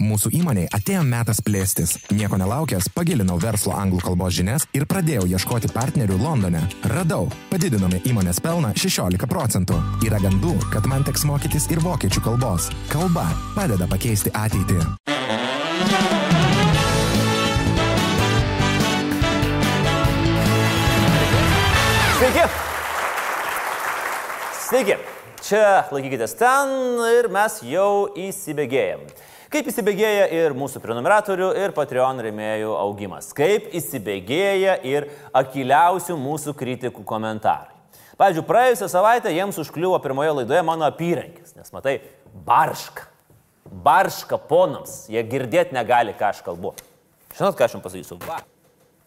Mūsų įmoniai atėjo metas plėstis. Nieko nelaukęs, pagilinau verslo anglų kalbos žinias ir pradėjau ieškoti partnerių Londone. Radau, padidinome įmonės pelną 16 procentų. Yra gandų, kad man teks mokytis ir vokiečių kalbos. Kalba padeda pakeisti ateitį. Sveiki. Sveiki. Čia laikykitės ten ir mes jau įsibėgėjom. Kaip įsibėgėja ir mūsų prenumeratorių ir Patreon rėmėjų augimas. Kaip įsibėgėja ir akiliausių mūsų kritikų komentarai. Pavyzdžiui, praėjusią savaitę jiems užkliuvo pirmoje laidoje mano apyrankis, nes matai, barška. Barška ponams, jie girdėti negali, ką aš kalbu. Žinot, ką aš jums pasakysiu? Va.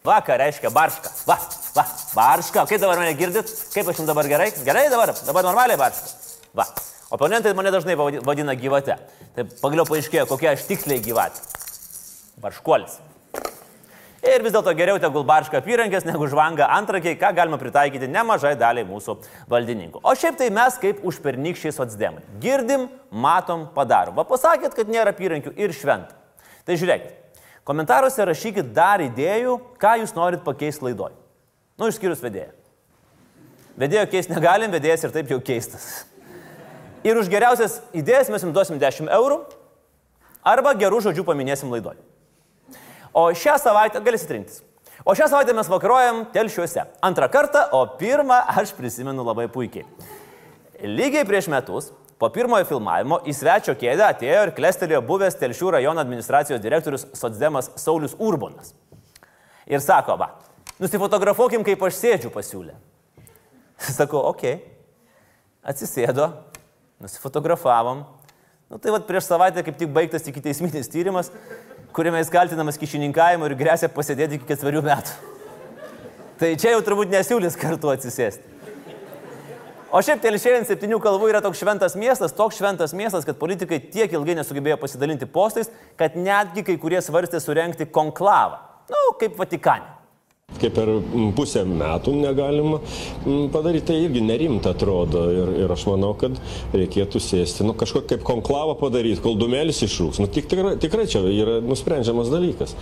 Va, ką reiškia barška. Va, va, barška. Kaip dabar mane girdit? Kaip aš jums dabar gerai? Gerai dabar? Dabar normaliai barška. Va. Oponentai mane dažnai vadina gyvate. Tai pagaliau paaiškėjo, kokia aš tiksliai gyvatė. Barškuolis. Ir vis dėlto geriau tegul barška apyrankės negu žvanga antrakiai, ką galima pritaikyti nemažai daliai mūsų valdininkų. O šiaip tai mes kaip užpernykščiai socdemai. Girdim, matom, padarom. Va pasakėt, kad nėra apyrankių ir šventą. Tai žiūrėkit, Komentaruose rašykit dar idėjų, ką jūs norit pakeisti laidoj. Nu, išskyrus vedėją. Vedėjo keisti negalim, vedėjas ir taip jau keistas. Ir už geriausias idėjas mes jums duosim 10 eurų arba gerų žodžių paminėsim laidoj. O šią savaitę galėsit rinktis. O šią savaitę mes vakaruojam telšiuose. Antrą kartą, o pirmą aš prisimenu labai puikiai. Lygiai prieš metus Po pirmojo filmavimo į svečio kėdę atėjo ir klestelėjo buvęs Telšių rajono administracijos direktorius Sotsdemas Saulis Urbonas. Ir sako, va, nusifotografuokim, kaip aš sėdžiu pasiūlė. Sakau, okei. Okay. Atsisėdo, nusifotografavom. Nu tai vad prieš savaitę kaip tik baigtas iki teisminis tyrimas, kuriame jis kaltinamas kišininkavimu ir grėsia pasėdėti iki ketverių metų. Tai čia jau turbūt nesiūlys kartu atsisėsti. O šiaip telšė ant septynių kalvų yra toks šventas miestas, toks šventas miestas, kad politikai tiek ilgai nesugebėjo pasidalinti postais, kad netgi kai kurie svarstė surenkti konklavą. Na, nu, kaip Vatikane. Kaip per pusę metų negalima padaryti, tai irgi nerimta atrodo. Ir, ir aš manau, kad reikėtų sėsti, nu kažkokį kaip konklavą padaryti, kol dumelis išrūks. Nu, tik, tikrai, tikrai čia yra nusprendžiamas dalykas.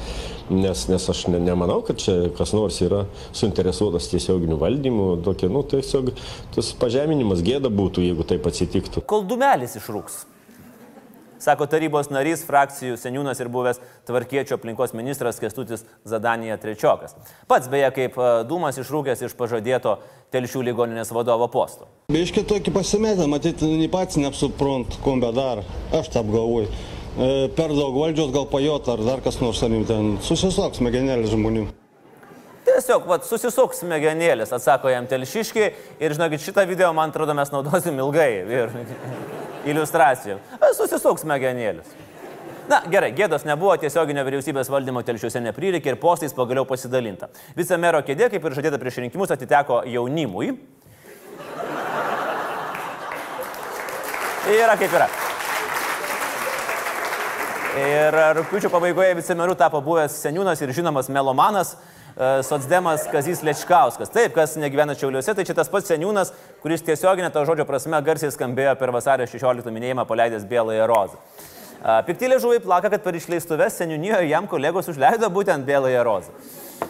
Nes, nes aš ne, nemanau, kad čia kas nors yra suinteresuotas tiesioginiu valdymu. Tokia, nu, tiesiog tas pažeminimas gėda būtų, jeigu taip atsitiktų. Kol dumelis išrūks sako tarybos narys, frakcijų seniūnas ir buvęs tvarkiečio aplinkos ministras Kestutis Zadanija Trečiokas. Pats beje kaip e, dūmas išrūkęs iš pažadėto telšių ligoninės vadovo posto. Biški tokį pasimetę, matyti, nei pats neapsuprant, ko bedar, aš taip galvoju. E, per daug valdžios gal pajot ar dar kas nors, ar ten susisuoks smegenėlės žmonių. Tiesiog, vat, susisuks smegenėlės, atsako jam telšiškiai ir žinokit, šitą video, man atrodo, mes naudosim ilgai ir iliustracijų. Susisuks smegenėlės. Na gerai, gėdos nebuvo, tiesioginio vyriausybės valdymo telšiuose neprireikė ir postais pagaliau pasidalinta. Vicemero kėdė, kaip ir žadėta prieš rinkimus, atiteko jaunimui. Yra kaip yra. Ir rūpiučio pabaigoje vicemeru tapo buvęs seniūnas ir žinomas melomanas E, socdemas Kazys Lečkauskas. Taip, kas negyvena Čiauliuose, tai čia tas pats seniūnas, kuris tiesioginė to žodžio prasme garsiai skambėjo per vasario 16 minėjimą paleidęs Bėląją rozą. E, Piktylė žuvai plaka, kad per išleistuvės seniūnijoje jam kolegos užleido būtent Bėląją rozą.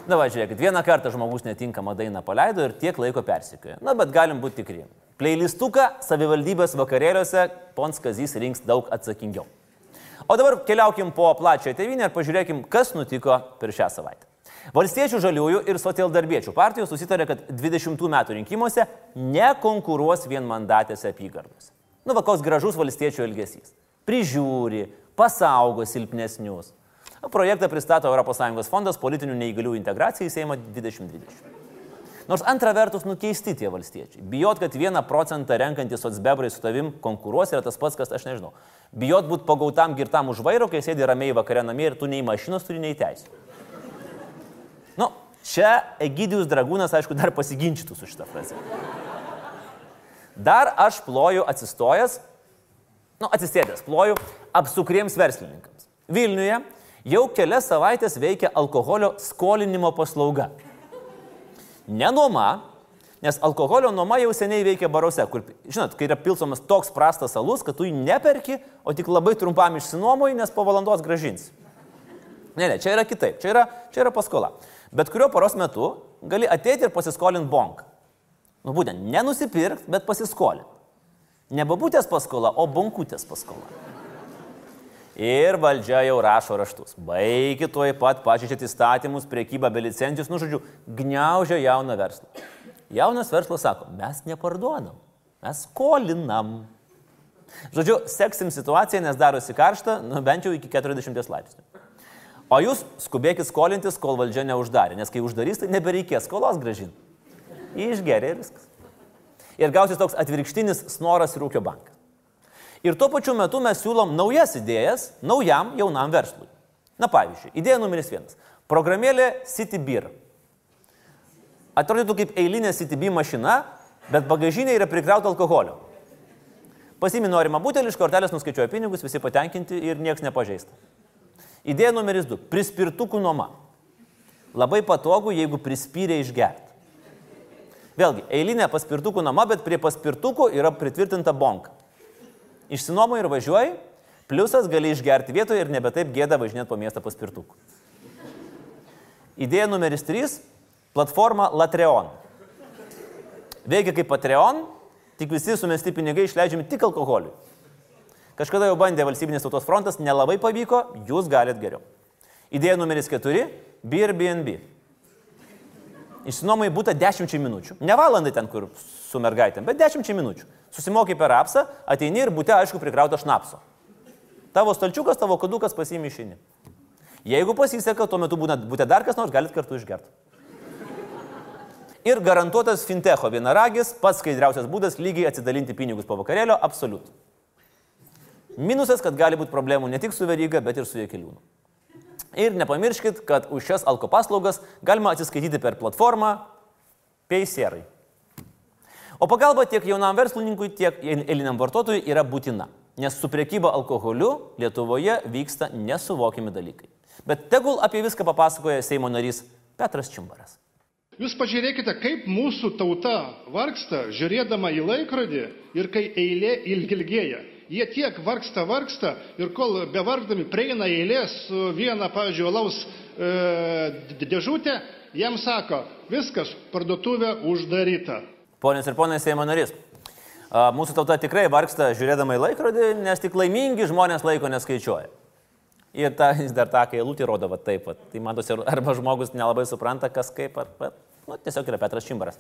Na va, žiūrėkit, vieną kartą žmogus netinkamą dainą paleido ir tiek laiko persikėjo. Na, bet galim būti tikri. Playlistuką savivaldybės vakarėliuose pons Kazys rinks daug atsakingiau. O dabar keliaukim po plačią tėvynę ir pažiūrėkim, kas nutiko per šią savaitę. Valstiečių žaliųjų ir socialdarbiečių partijos susitarė, kad 20 metų rinkimuose nekonkuruos vienmandatėse apygardose. Nu, vakos gražus valstiečių elgesys. Prižiūri, pasaugo silpnesnius. Projektą pristato ES fondas politinių neįgalių integracijai į Seimą 2020. Nors antra vertus nukeisti tie valstiečiai. Bijot, kad vieną procentą renkantys sotsbebrai su tavim konkuruos yra tas pats, kas aš nežinau. Bijot būti pagautam girtam už vairo, kai sėdi ramiai vakare namie ir tu nei mašinos turi, nei teisų. Čia Egidijus Dragūnas, aišku, dar pasiginčytų su šitą frazę. Dar aš ploju atsistojęs, nu, atsistėdęs, ploju apsukriems verslininkams. Vilniuje jau kelias savaitės veikia alkoholio skolinimo paslauga. Ne nuoma, Nes alkoholio nuoma jau seniai veikia baruose, kur, žinot, kai yra pilsomas toks prastas alus, kad tu jį neperki, o tik labai trumpam išsinuomoji, nes po valandos gražins. Ne, ne, čia yra kitaip, čia yra, čia yra paskola. Bet kurio paros metu gali ateiti ir pasiskolinti bonk. Nu būtent, nenusipirkti, bet pasiskolinti. Ne babutės paskola, o bonkutės paskola. Ir valdžia jau rašo raštus. Baigi tuoj pat pažydžiate įstatymus, priekybą be licencijos, nu žodžiu, gniaužia jauną verslą. Jaunas verslas sako, mes neparduodam, mes skolinam. Žodžiu, seksim situaciją, nes darosi karšta, nu bent jau iki 40 laipsnių. O jūs skubėkit skolintis, kol valdžia neuždarė, nes kai uždarys, tai nebereikės skolos gražinti. Išgeria ir viskas. Ir gausis toks atvirkštinis snoras ir ūkio bankas. Ir tuo pačiu metu mes siūlom naujas idėjas naujam jaunam verslui. Na pavyzdžiui, idėja numeris vienas. Programėlė CityBeer. Atrodytų kaip eilinė CityB mašina, bet bagažinė yra prikrauta alkoholio. Pasimi norimą butelį, iš kortelės nuskaičiuoja pinigus, visi patenkinti ir niekas nepažeista. Idėja numeris du. Prispirtukų nuoma. Labai patogu, jeigu prispyrė išgerti. Vėlgi, eilinė paspirtukų nuoma, bet prie paspirtukų yra pritvirtinta bonka. Išsinuomo ir važiuoji, pliusas gali išgerti vietoje ir nebe taip gėda važinėti po miestą paspirtukų. Idėja numeris 3 - platforma Latreon. Veikia kaip Patreon, tik visi sumesti pinigai išleidžiami tik alkoholiui. Kažkada jau bandė valstybinės tautos frontas, nelabai pavyko, jūs galit geriau. Idėja numeris 4 - BRBNB. Išsinuomai būtų 10 minučių. Ne valandai ten, kur su mergaitėm, bet 10 minučių. Susimokai per apsą, ateini ir būte, aišku, prikrauta šnapso. Tavo stalčiukas, tavo kodukas pasiimi išini. Jeigu pasiseka, tuo metu būtent dar kas nors, galit kartu išgerti. Ir garantuotas fintecho vienaragis, pats skaidriausias būdas lygiai atsidalinti pinigus po vakarėlio, absoliut. Minusas, kad gali būti problemų ne tik su veryga, bet ir su jėkeliūnu. Ir nepamirškit, kad už šias alko paslaugas galima atsiskaityti per platformą Paysierai. O pagalba tiek jaunam verslininkui, tiek eiliniam vartotojui yra būtina, nes su priekyba alkoholiu Lietuvoje vyksta nesuvokiami dalykai. Bet tegul apie viską papasakoja Seimo narys Petras Čimbaras. Jūs pažiūrėkite, kaip mūsų tauta vargsta, žiūrėdama į laikrodį ir kai eilė ilgilgėja. Jie tiek vargsta, vargsta ir kol bevargdami prieina eilė su viena, pavyzdžiui, alaus e, dėžutė, jam sako, viskas, parduotuvė uždaryta. Ponios ir ponai Seimo narys. Mūsų tauta tikrai vargsta žiūrėdama į laikrodį, nes tik laimingi žmonės laiko neskaičiuoja. Ir ta, jis dar tą, kai eilutė rodo, va taip, va. tai matosi, arba žmogus nelabai supranta, kas kaip, ar, bet, nu, tiesiog yra Petras Čimbaras.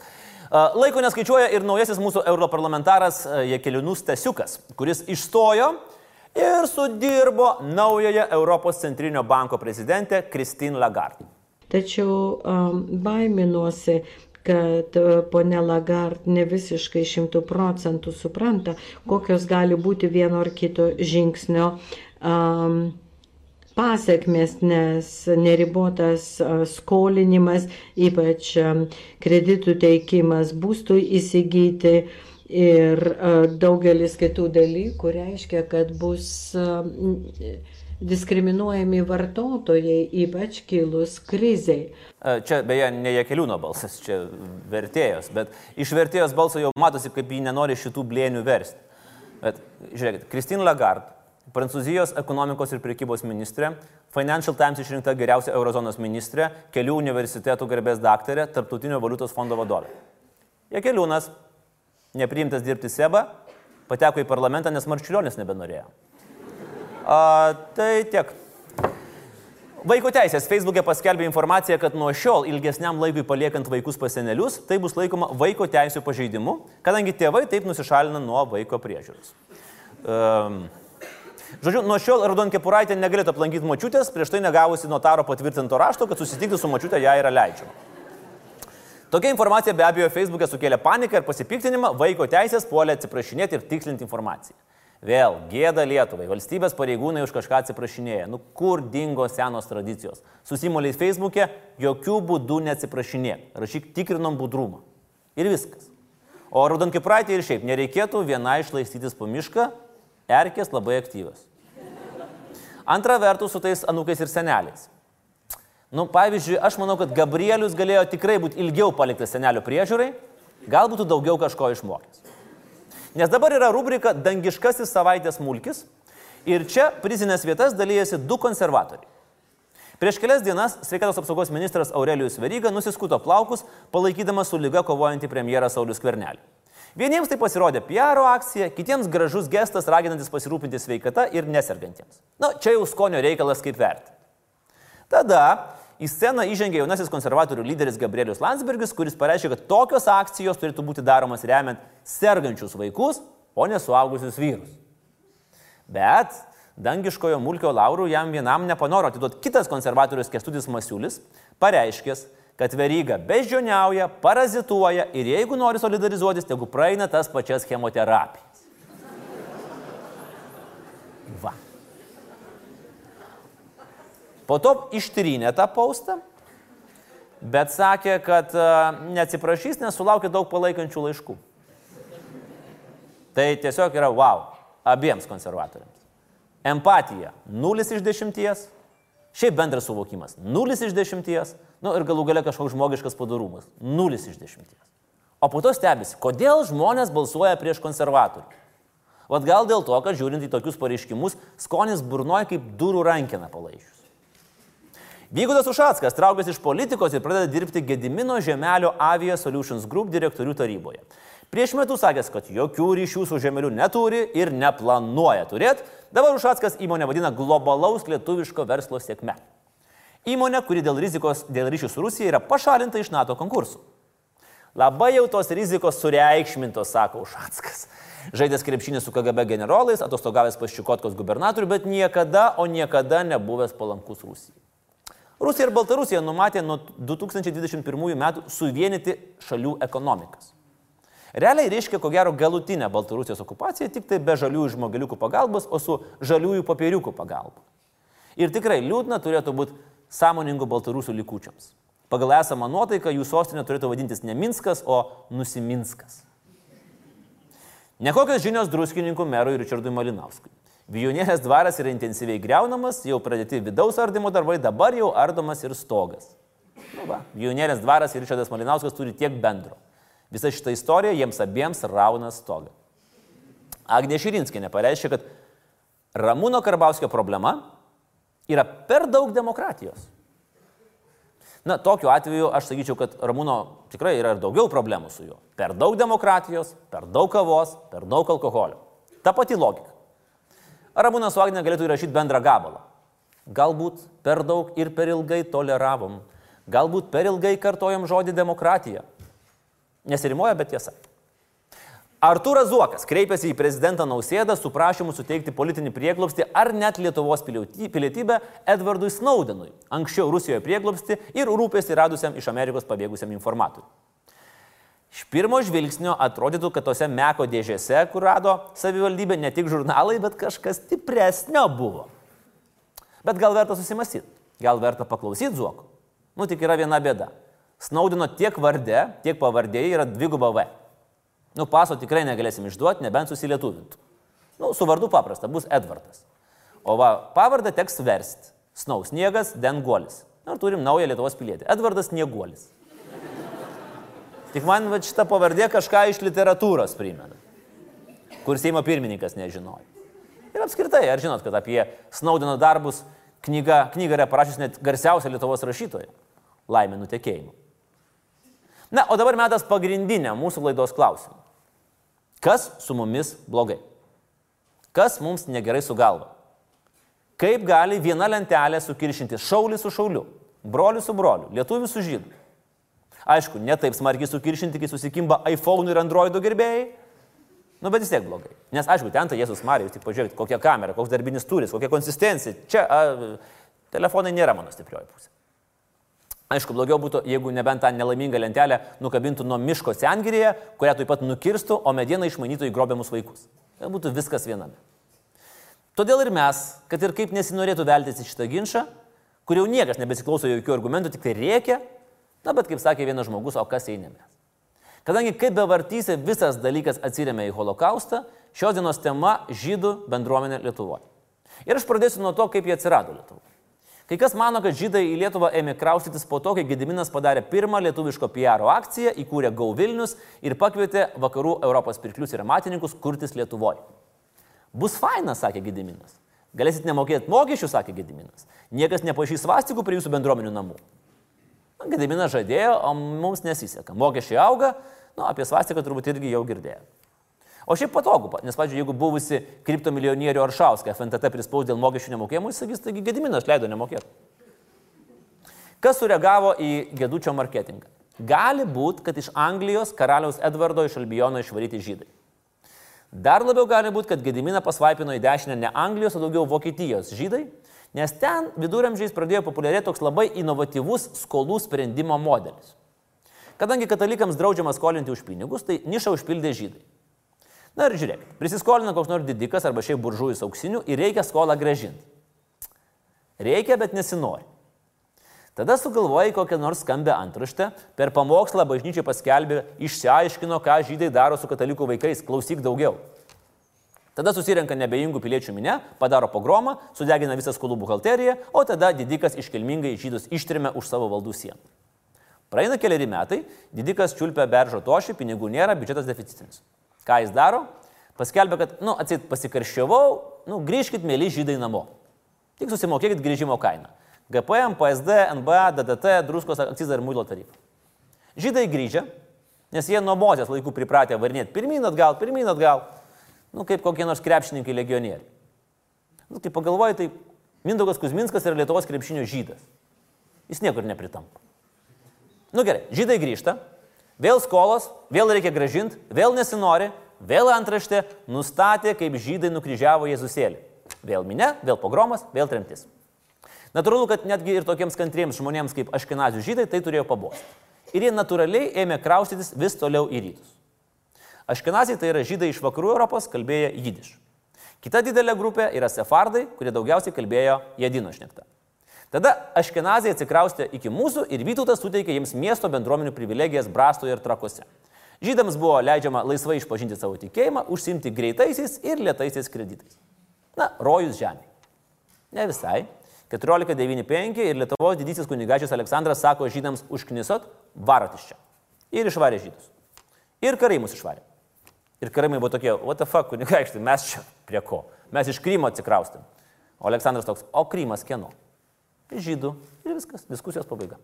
Laiko neskaičiuoja ir naujasis mūsų europarlamentaras Jekelinus Tesiukas, kuris išstojo ir sudirbo naująją Europos centrinio banko prezidentę Christine Lagarde. Tačiau um, baiminuosi, kad ponė Lagard ne visiškai šimtų procentų supranta, kokios gali būti vieno ar kito žingsnio um, pasiekmes, nes neribotas skolinimas, ypač kreditų teikimas būstui įsigyti ir daugelis kitų dalykų reiškia, kad bus diskriminuojami vartotojai, ypač kilus kriziai. Čia beje ne Jekeliūno balsas, čia vertėjos, bet iš vertėjos balso jau matosi, kaip jį nenori šitų blėnių versti. Bet žiūrėkit, Christine Lagarde, Prancūzijos ekonomikos ir priekybos ministrė, Financial Times išrinkta geriausia Eurozonos ministrė, kelių universitetų garbės daktarė, Tarptautinio valiutos fondo vadovė. Jekeliūnas, nepriimtas dirbti SEBA, pateko į parlamentą, nes Marčiulionis nebenorėjo. A, tai tiek. Vaiko teisės Facebook'e paskelbė informaciją, kad nuo šiol ilgesniam laikui paliekant vaikus pas senelius, tai bus laikoma vaiko teisų pažeidimu, kadangi tėvai taip nusišalina nuo vaiko priežiūros. Um, Žodžiu, nuo šiol Raudonkepuraitė negalėtų aplankyti močiutės, prieš tai negavusi notaro patvirtinto rašto, kad susitikti su močiutė ją yra leidžiama. Tokia informacija be abejo Facebook'e sukėlė paniką ir pasipiktinimą, vaiko teisės puolė atsiprašinėti ir tikslinti informaciją. Vėl gėda Lietuvai, valstybės pareigūnai už kažką atsiprašinėja. Nu kur dingo senos tradicijos? Susimoliai Facebook'e jokių būdų neatsiprašinėk. Rašyk tikrinom budrumą. Ir viskas. O raudonkipraitė ir šiaip nereikėtų viena išlaistytis po mišką, erkės labai aktyvios. Antra vertus su tais anūkais ir seneliais. Nu, pavyzdžiui, aš manau, kad Gabrielius galėjo tikrai būti ilgiau paliktas senelio priežiūrai, gal būtų daugiau kažko išmokęs. Nes dabar yra rubrika Dangiškasis savaitės mulkis ir čia prizinės vietas dalyjasi du konservatoriai. Prieš kelias dienas sveikatos apsaugos ministras Aurelijus Veryga nusiskuto plaukus, palaikydamas su lyga kovojantį premjerą Saulis Kvernelį. Vieniems tai pasirodė PR akcija, kitiems gražus gestas raginantis pasirūpinti sveikata ir nesergantiems. Na, čia jau skonio reikalas kaip verti. Tada į sceną įžengė jaunasis konservatorių lyderis Gabrielius Landsbergis, kuris pareiškė, kad tokios akcijos turėtų būti daromas remiant sergančius vaikus, o ne suaugusius vyrus. Bet dangiškojo mulkio laurų jam vienam nepanoro atiduoti kitas konservatorius Kestutis Masiulis, pareiškęs, kad veryga beždžioniauja, parazituoja ir jeigu nori solidarizuotis, tegu praeina tas pačias chemoterapijas. Va. Po to ištrynė tą paustą, bet sakė, kad neatsiprašys, nes sulaukė daug palaikančių laiškų. Tai tiesiog yra wow abiems konservatoriams. Empatija - 0 iš 10, šiaip bendras suvokimas - 0 iš 10, nu ir galų gale kažkoks žmogiškas padarumas - 0 iš 10. O po to stebisi, kodėl žmonės balsuoja prieš konservatorių. Vat gal dėl to, kad žiūrint į tokius pareiškimus, skonis burnoja kaip durų rankina palaišius. Vygudas Ušackas traukiasi iš politikos ir pradeda dirbti Gedimino Žemelio Avia Solutions Group direktorių taryboje. Prieš metus sakęs, kad jokių ryšių su žemeliu neturi ir neplanuoja turėti, dabar Ušackas įmonę vadina globalaus lietuviško verslo sėkme. Įmonė, kuri dėl rizikos, dėl ryšių su Rusija yra pašalinta iš NATO konkursų. Labai jau tos rizikos sureikšmintos, sako Ušackas. Žaidęs krepšinį su KGB generolais, atostogavęs pas Čikotkos gubernatorių, bet niekada, o niekada nebuvęs palankus Rusijai. Rusija ir Baltarusija numatė nuo 2021 metų suvienyti šalių ekonomikas. Realiai reiškia, ko gero, galutinę Baltarusijos okupaciją, tik tai be žaliųjų žmogeliukų pagalbos, o su žaliųjų papieriukų pagalba. Ir tikrai liūdna turėtų būti sąmoningų Baltarusių likučiams. Pagal esamą nuotaiką jų sostinė turėtų vadintis ne Minskas, o Nusiminskas. Nekokios žinios druskininkų merui Richardui Malinauskui. Vijūnėlės dvaras yra intensyviai greunamas, jau pradėti vidaus ardymo darbai, dabar jau ardomas ir stogas. Nu va, Vijūnėlės dvaras ir Richardas Malinauskas turi tiek bendro. Visa šita istorija jiems abiems rauna stogą. Agnė Širinskinė pareiškė, kad Ramūno Karbauskio problema yra per daug demokratijos. Na, tokiu atveju aš sakyčiau, kad Ramūno tikrai yra ir daugiau problemų su juo. Per daug demokratijos, per daug kavos, per daug alkoholio. Ta pati logika. Ramūnas su Agne galėtų įrašyti bendrą gabalą. Galbūt per daug ir per ilgai toleravom. Galbūt per ilgai kartojom žodį demokratija. Nesirimuoja, bet tiesa. Artūras Zuokas kreipėsi į prezidentą Nausėdą su prašymu suteikti politinį prieglobstį ar net Lietuvos pilietybę Edvardui Snowdenui, anksčiau Rusijoje prieglobstį ir rūpėsi radusiam iš Amerikos pabėgusiam informatoriui. Iš pirmo žvilgsnio atrodytų, kad tose meko dėžėse, kur rado savivaldybė, ne tik žurnalai, bet kažkas stipresnio buvo. Bet gal verta susimastyti, gal verta paklausyti Zuoko. Nu tik yra viena bėda. Snaudino tiek vardė, tiek pavardėje yra dviguba V. Nu, paso tikrai negalėsim išduoti, nebent susilietuvintų. Nu, su vardu paprasta, bus Edvardas. O va, pavardę teks versti. Snaus sniegas, Denguolis. Ir turim naują Lietuvos pilietį. Edvardas Snieguolis. Tik man va, šita pavardė kažką iš literatūros primena, kur Seimo pirmininkas nežinojo. Ir apskritai, ar žinot, kad apie Snaudino darbus knyga, knygą yra parašęs net garsiausia Lietuvos rašytoja - Laimė nutekėjimu. Na, o dabar metas pagrindinę mūsų laidos klausimą. Kas su mumis blogai? Kas mums negerai su galva? Kaip gali viena lentelė sukiršinti šaulį su šauliu, broliu su broliu, lietuvių su žydu? Aišku, ne taip smarkiai sukiršinti, kai susikimba iPhone ir Android gerbėjai, nu bet vis tiek blogai. Nes aišku, ten tai Jėzus Marija, jūs tik pažiūrėkit, kokia kamera, koks darbinis turis, kokia konsistencija. Čia a, telefonai nėra mano stiprioji pusė. Aišku, blogiau būtų, jeigu nebent tą nelaimingą lentelę nukabintų nuo miško sengirėje, kurią taip pat nukirstų, o medieną išmanytų į grobiamus vaikus. Tai būtų viskas viename. Todėl ir mes, kad ir kaip nesinorėtų veltis į šitą ginčą, kur jau niekas nebesiklauso jokių argumentų, tik tai reikia, na bet kaip sakė vienas žmogus, o kas eina mes. Kadangi kaip bevartysi, visas dalykas atsiriamė į holokaustą, šios dienos tema - žydų bendruomenė Lietuvoje. Ir aš pradėsiu nuo to, kaip jie atsirado Lietuvoje. Kai kas mano, kad žydai į Lietuvą ėmė kraustytis po to, kai Gediminas padarė pirmą lietuviško PR akciją, įkūrė Gau Vilnius ir pakvietė vakarų Europos pirklius ir amatininkus kurtis Lietuvoje. Bus faina, sakė Gediminas. Galėsit nemokėti mokesčių, sakė Gediminas. Niekas nepašys svastikų prie jūsų bendruomenių namų. Na, Gediminas žadėjo, o mums nesiseka. Mokesčiai auga, nu, apie svastiką turbūt irgi jau girdėjo. O šiaip patogu, nes, pavyzdžiui, jeigu buvusi kriptomilijonierių Aršauską FNTT prispaus dėl mokesčių nemokėjimų, jis sakys, taigi Gediminas leido nemokėti. Kas sureagavo į Gedučio marketingą? Gali būti, kad iš Anglijos karaliaus Edvardo iš Albijono išvaryti žydai. Dar labiau gali būti, kad Gediminą pasvaipino į dešinę ne Anglijos, o daugiau Vokietijos žydai, nes ten viduramžiais pradėjo populiarėti toks labai inovatyvus skolų sprendimo modelis. Kadangi katalikams draudžiama skolinti už pinigus, tai nišą užpildė žydai. Na ir žiūrėk, prisiskolina koks nors didikas arba šiaip buržujus auksinių ir reikia skolą gražinti. Reikia, bet nesinori. Tada sugalvojai kokią nors skambę antraštę, per pamokslą bažnyčiai paskelbė, išsiaiškino, ką žydai daro su katalikų vaikais, klausyk daugiau. Tada susirenka nebejingų piliečių minė, padaro pogromą, sudegina visą skolų buhalteriją, o tada didikas iškilmingai žydus ištrimė už savo valdų sienų. Praeina keliari metai, didikas čiulpia beržo tošį, pinigų nėra, biudžetas deficitinis. Ką jis daro? Paskelbė, kad, nu, atsit pasikarščiavau, nu, grįžkit, mėly žydai namo. Tik susimokėkit grįžimo kainą. GPM, PSD, NBA, DDT, druskos akcizą ir mūlo tarifą. Žydai grįžę, nes jie nuo mozės laikų pripratę varinėti pirmyn atgal, pirmyn atgal, nu, kaip kokie nors krepšininkai legionieriai. Nu, tai pagalvoju, tai Mindaugas Kuzminskas yra Lietuvos krepšinio žydas. Jis niekur nepritampa. Nu gerai, žydai grįžta, Vėl skolos, vėl reikia gražinti, vėl nesinori, vėl antraštė nustatė, kaip žydai nukryžiavo Jėzusėlį. Vėl minė, vėl pogromas, vėl tremtis. Natūralu, kad netgi ir tokiems kantriems žmonėms kaip aškenazių žydai tai turėjo pabosti. Ir jie natūraliai ėmė kraustytis vis toliau į rytus. Aškenaziai tai yra žydai iš vakarų Europos kalbėję jidiš. Kita didelė grupė yra sefardai, kurie daugiausiai kalbėjo jedino šnektą. Tada Aškenazai atsikraustė iki mūsų ir Vytautas suteikė jiems miesto bendruomenių privilegijas Brastoje ir Trakose. Žydams buvo leidžiama laisvai išpažinti savo tikėjimą, užsimti greitaisiais ir lietaisiais kreditais. Na, rojus žemė. Ne visai. 1495 ir Lietuvos didysis kunigačius Aleksandras sako žydams užknisot, varot iš čia. Ir išvarė žydus. Ir karai mus išvarė. Ir karai buvo tokie, what the fuck, kunigaikštai, mes čia prie ko? Mes iš Krymo atsikraustėm. O Aleksandras toks, o Krymas kieno? Žydų ir viskas, diskusijos pabaiga.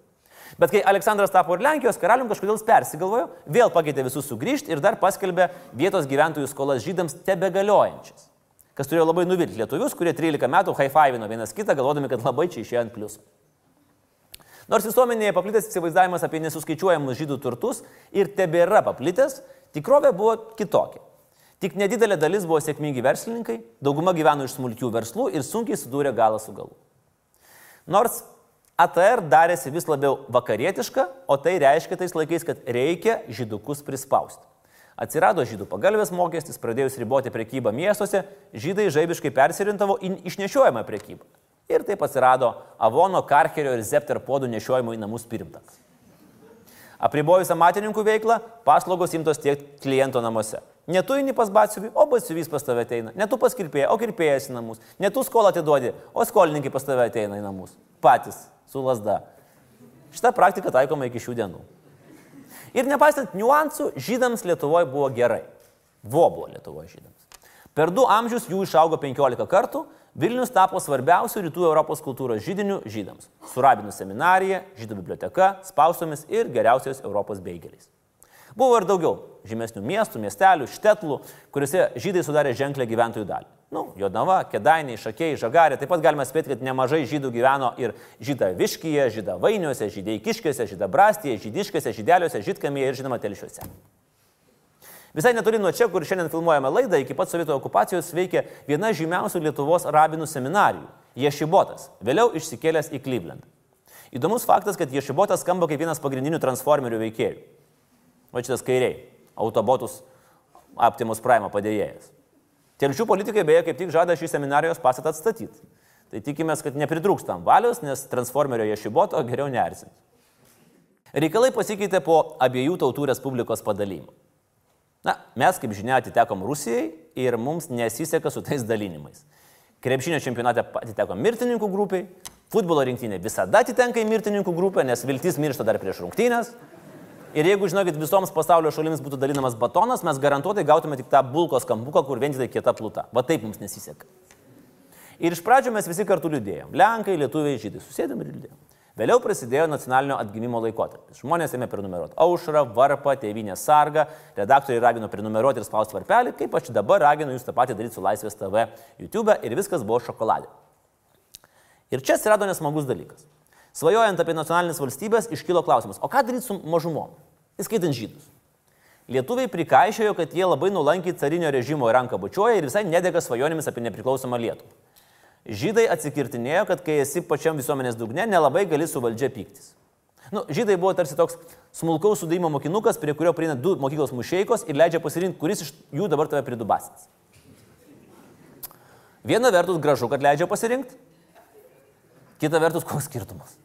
Bet kai Aleksandras tapo ir Lenkijos karalium, kažkodėl persigalvojo, vėl pakeitė visus sugrįžti ir dar paskelbė vietos gyventojų skolas žydams tebegaliojančias. Kas turėjo labai nuvilti lietuvius, kurie 13 metų high-fivino vienas kitą, galvodami, kad labai čia išėjo ant pliusų. Nors visuomenėje paplitęs įsivaizdavimas apie nesuskaičiuojamus žydų turtus ir tebėra paplitęs, tikrovė buvo kitokia. Tik nedidelė dalis buvo sėkmingi verslininkai, dauguma gyveno iš smulkių verslų ir sunkiai sudūrė galą su galu. Nors ATR darėsi vis labiau vakarietiška, o tai reiškia tais laikais, kad reikia žydukus prispausti. Atsirado žydų pagalbės mokestis, pradėjus riboti prekybą miestuose, žydai žaibiškai persirintavo į išnešiojamą prekybą. Ir taip atsirado Avono, Karkerio ir Zepter podų nešiojimo į namus pirmtakas. Apribojus amatininkų veiklą, paslaugos imtos tiek kliento namuose. Ne tu eini pas batsiuvį, o batsiuvys pas tave ateina. Ne tu pas kirpėją, o kirpėjas į namus. Ne tu skolą atiduodi, o skolininkai pas tave ateina į namus. Patys, su lasda. Šitą praktiką taikoma iki šių dienų. Ir nepaisant niuansų, žydams Lietuvoje buvo gerai. Vo buvo Lietuvoje žydams. Per du amžius jų išaugo 15 kartų, Vilnius tapo svarbiausių rytų Europos kultūros žydinių žydams - su rabinų seminarija, žydų biblioteka, spaustomis ir geriausiais Europos beigeliais. Buvo ir daugiau žymesnių miestų, miestelių, štetlų, kuriuose žydai sudarė ženklę gyventojų dalį. Nu, Jodnava, Kedainiai, Šakiai, Žagarė. Taip pat galime spėti, kad nemažai žydų gyveno ir žyda Viškyje, žyda Vainiuose, žydai Kiškiuose, žyda Brastyje, žydiškėse, žydeliuose, žydkamėje ir žinoma Telšiuose. Visai netoli nuo čia, kur šiandien filmuojame laidą, iki pat sovietų okupacijos veikė viena žymiausių Lietuvos rabinų seminarijų - Ješibotas, vėliau išsikėlęs į Cleveland. Įdomus faktas, kad Ješibotas skamba kaip vienas pagrindinių transformerių veikėjų. Va šitas kairiai - autobotus Optimus Prime padėjėjas. Telšių politikai beje kaip tik žada šį seminarijos pastatą atstatyti. Tai tikimės, kad nepritrūkstam valios, nes transformerio Ješiboto geriau nersint. Reikalai pasikeitė po abiejų tautų Respublikos padalymo. Na, mes, kaip žinia, atitekom Rusijai ir mums nesiseka su tais dalinimais. Krepšinio čempionate atiteko mirtininkų grupiai, Futbolo rinktinė visada atitenka į mirtininkų grupę, nes viltis miršta dar prieš rungtynės. Ir jeigu, žinokit, visoms pasaulio šalims būtų dalinamas batonas, mes garantuotai gautume tik tą bulkos kampuką, kur vien tik tai kieta pluta. Va taip mums nesiseka. Ir iš pradžių mes visi kartu liūdėjom. Lenkai, lietuviai, žydai. Susėdėm ir liūdėjom. Vėliau prasidėjo nacionalinio atgimimo laikotarpis. Žmonės ėmė prenumeruoti aušrą, varpą, tėvynę sargą, redaktoriai ragino prenumeruoti ir spausti varpelį, kaip aš dabar raginu jūs tą patį daryti su Laisvės TV YouTube ir viskas buvo šokoladė. Ir čia atsirado nesmagus dalykas. Svajojant apie nacionalinės valstybės, iškilo klausimas, o ką daryti su mažumom, įskaitant žydus. Lietuviai prikaišėjo, kad jie labai nulankiai carinio režimo ranką bučiuoja ir visai nedega svajonėmis apie nepriklausomą Lietuvą. Žydai atsikirtinėjo, kad kai esi pačiam visuomenės dugne, nelabai gali su valdžia pyktis. Nu, žydai buvo tarsi toks smulkaus sudaimo mokinukas, prie kurio prieina du mokyklos mušeikos ir leidžia pasirinkti, kuris iš jų dabar tave pridubasins. Viena vertus gražu, kad leidžia pasirinkti, kita vertus koks skirtumas.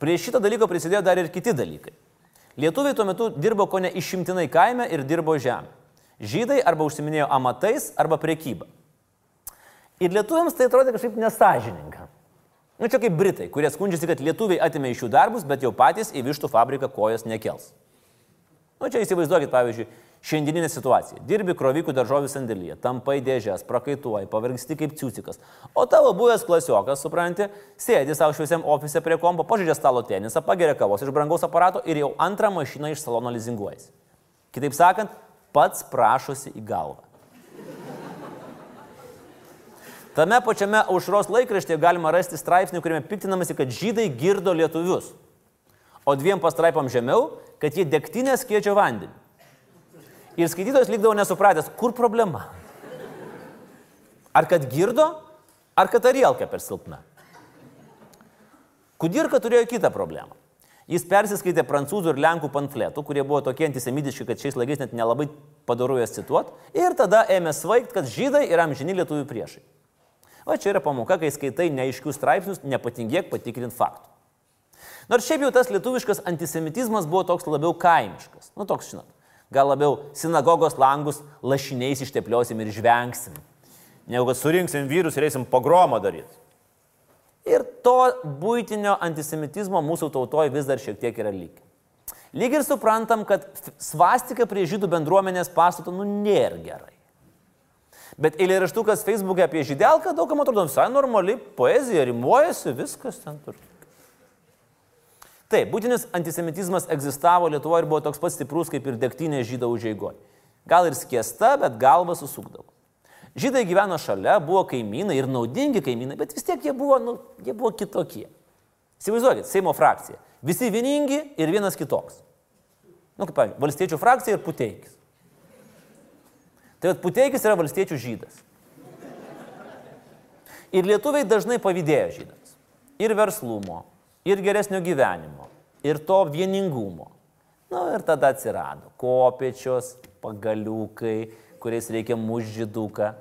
Prie šito dalyko prisidėjo dar ir kiti dalykai. Lietuviai tuo metu dirbo ko ne išimtinai kaime ir dirbo žemę. Žydai arba užsiminėjo amatais, arba priekybą. Ir lietuviams tai atrodė kažkaip nesažininga. Nu, čia kaip Britai, kurie skundžiasi, kad lietuviai atimė iš jų darbus, bet jau patys į vištų fabriką kojas nekels. Nu, čia įsivaizduokit, pavyzdžiui, šiandieninė situacija. Dirbi krovikų daržovių sandėlyje, tampai dėžės, prakaituoji, pavargsti kaip ciucikas. O tavo buvęs klasiokas, supranti, sėdi savo šviesiam ofise prie kompo, pažydžia stalo tenisą, pageria kavos iš brangaus aparato ir jau antrą mašiną iš salono lizinguojasi. Kitaip sakant, pats prašosi į galvą. Tame pačiame aušros laikraštėje galima rasti straipsnį, kuriame piktinamasi, kad žydai girdo lietuvius. O dviem pastraipam žemiau, kad jie degtinę skiedžia vandenį. Ir skaitytojas likdavo nesupratęs, kur problema. Ar kad girdo, ar kad arielka per silpna. Kudirka turėjo kitą problemą. Jis persiskaitė prancūzų ir lenkų pamfletų, kurie buvo tokie antisemitiški, kad šiais laikais net nelabai padaru jas cituot, ir tada ėmė svaigt, kad žydai yra amžini lietuvių priešai. O čia yra pamoka, kai skaitai neaiškius straipsnius, nepatingėk patikrinti faktų. Nors šiaip jau tas lietuviškas antisemitizmas buvo toks labiau kaimiškas. Nu, toks, žinot, gal labiau sinagogos langus lašiniais ištepliosim ir žvengsim, negu kad surinksim vyrus ir eisim pogromą daryti. Ir to būtinio antisemitizmo mūsų tautoje vis dar šiek tiek yra lygiai. Lyg ir suprantam, kad svastika prie žydų bendruomenės pastato nu nėra gerai. Bet eilėraštukas Facebook'e apie žydelką daugam atrodo visai normali poezija, rimuojasi, viskas ten turi. Taip, būtinis antisemitizmas egzistavo Lietuvoje ir buvo toks pats stiprus kaip ir degtinė žydų užėgoje. Gal ir skiesta, bet galva susukdavo. Žydai gyveno šalia, buvo kaimynai ir naudingi kaimynai, bet vis tiek jie buvo, nu, jie buvo kitokie. Įsivaizduokit, Seimo frakcija. Visi vieningi ir vienas kitoks. Nu, kaip pavyzdžiui, valstiečių frakcija ir puteikis. Tai vad Puteikis yra valstiečių žydas. Ir lietuviai dažnai pavydėjo žydams. Ir verslumo, ir geresnio gyvenimo, ir to vieningumo. Na nu, ir tada atsirado kopiečios, pagaliukai, kuriais reikia mužžyduką.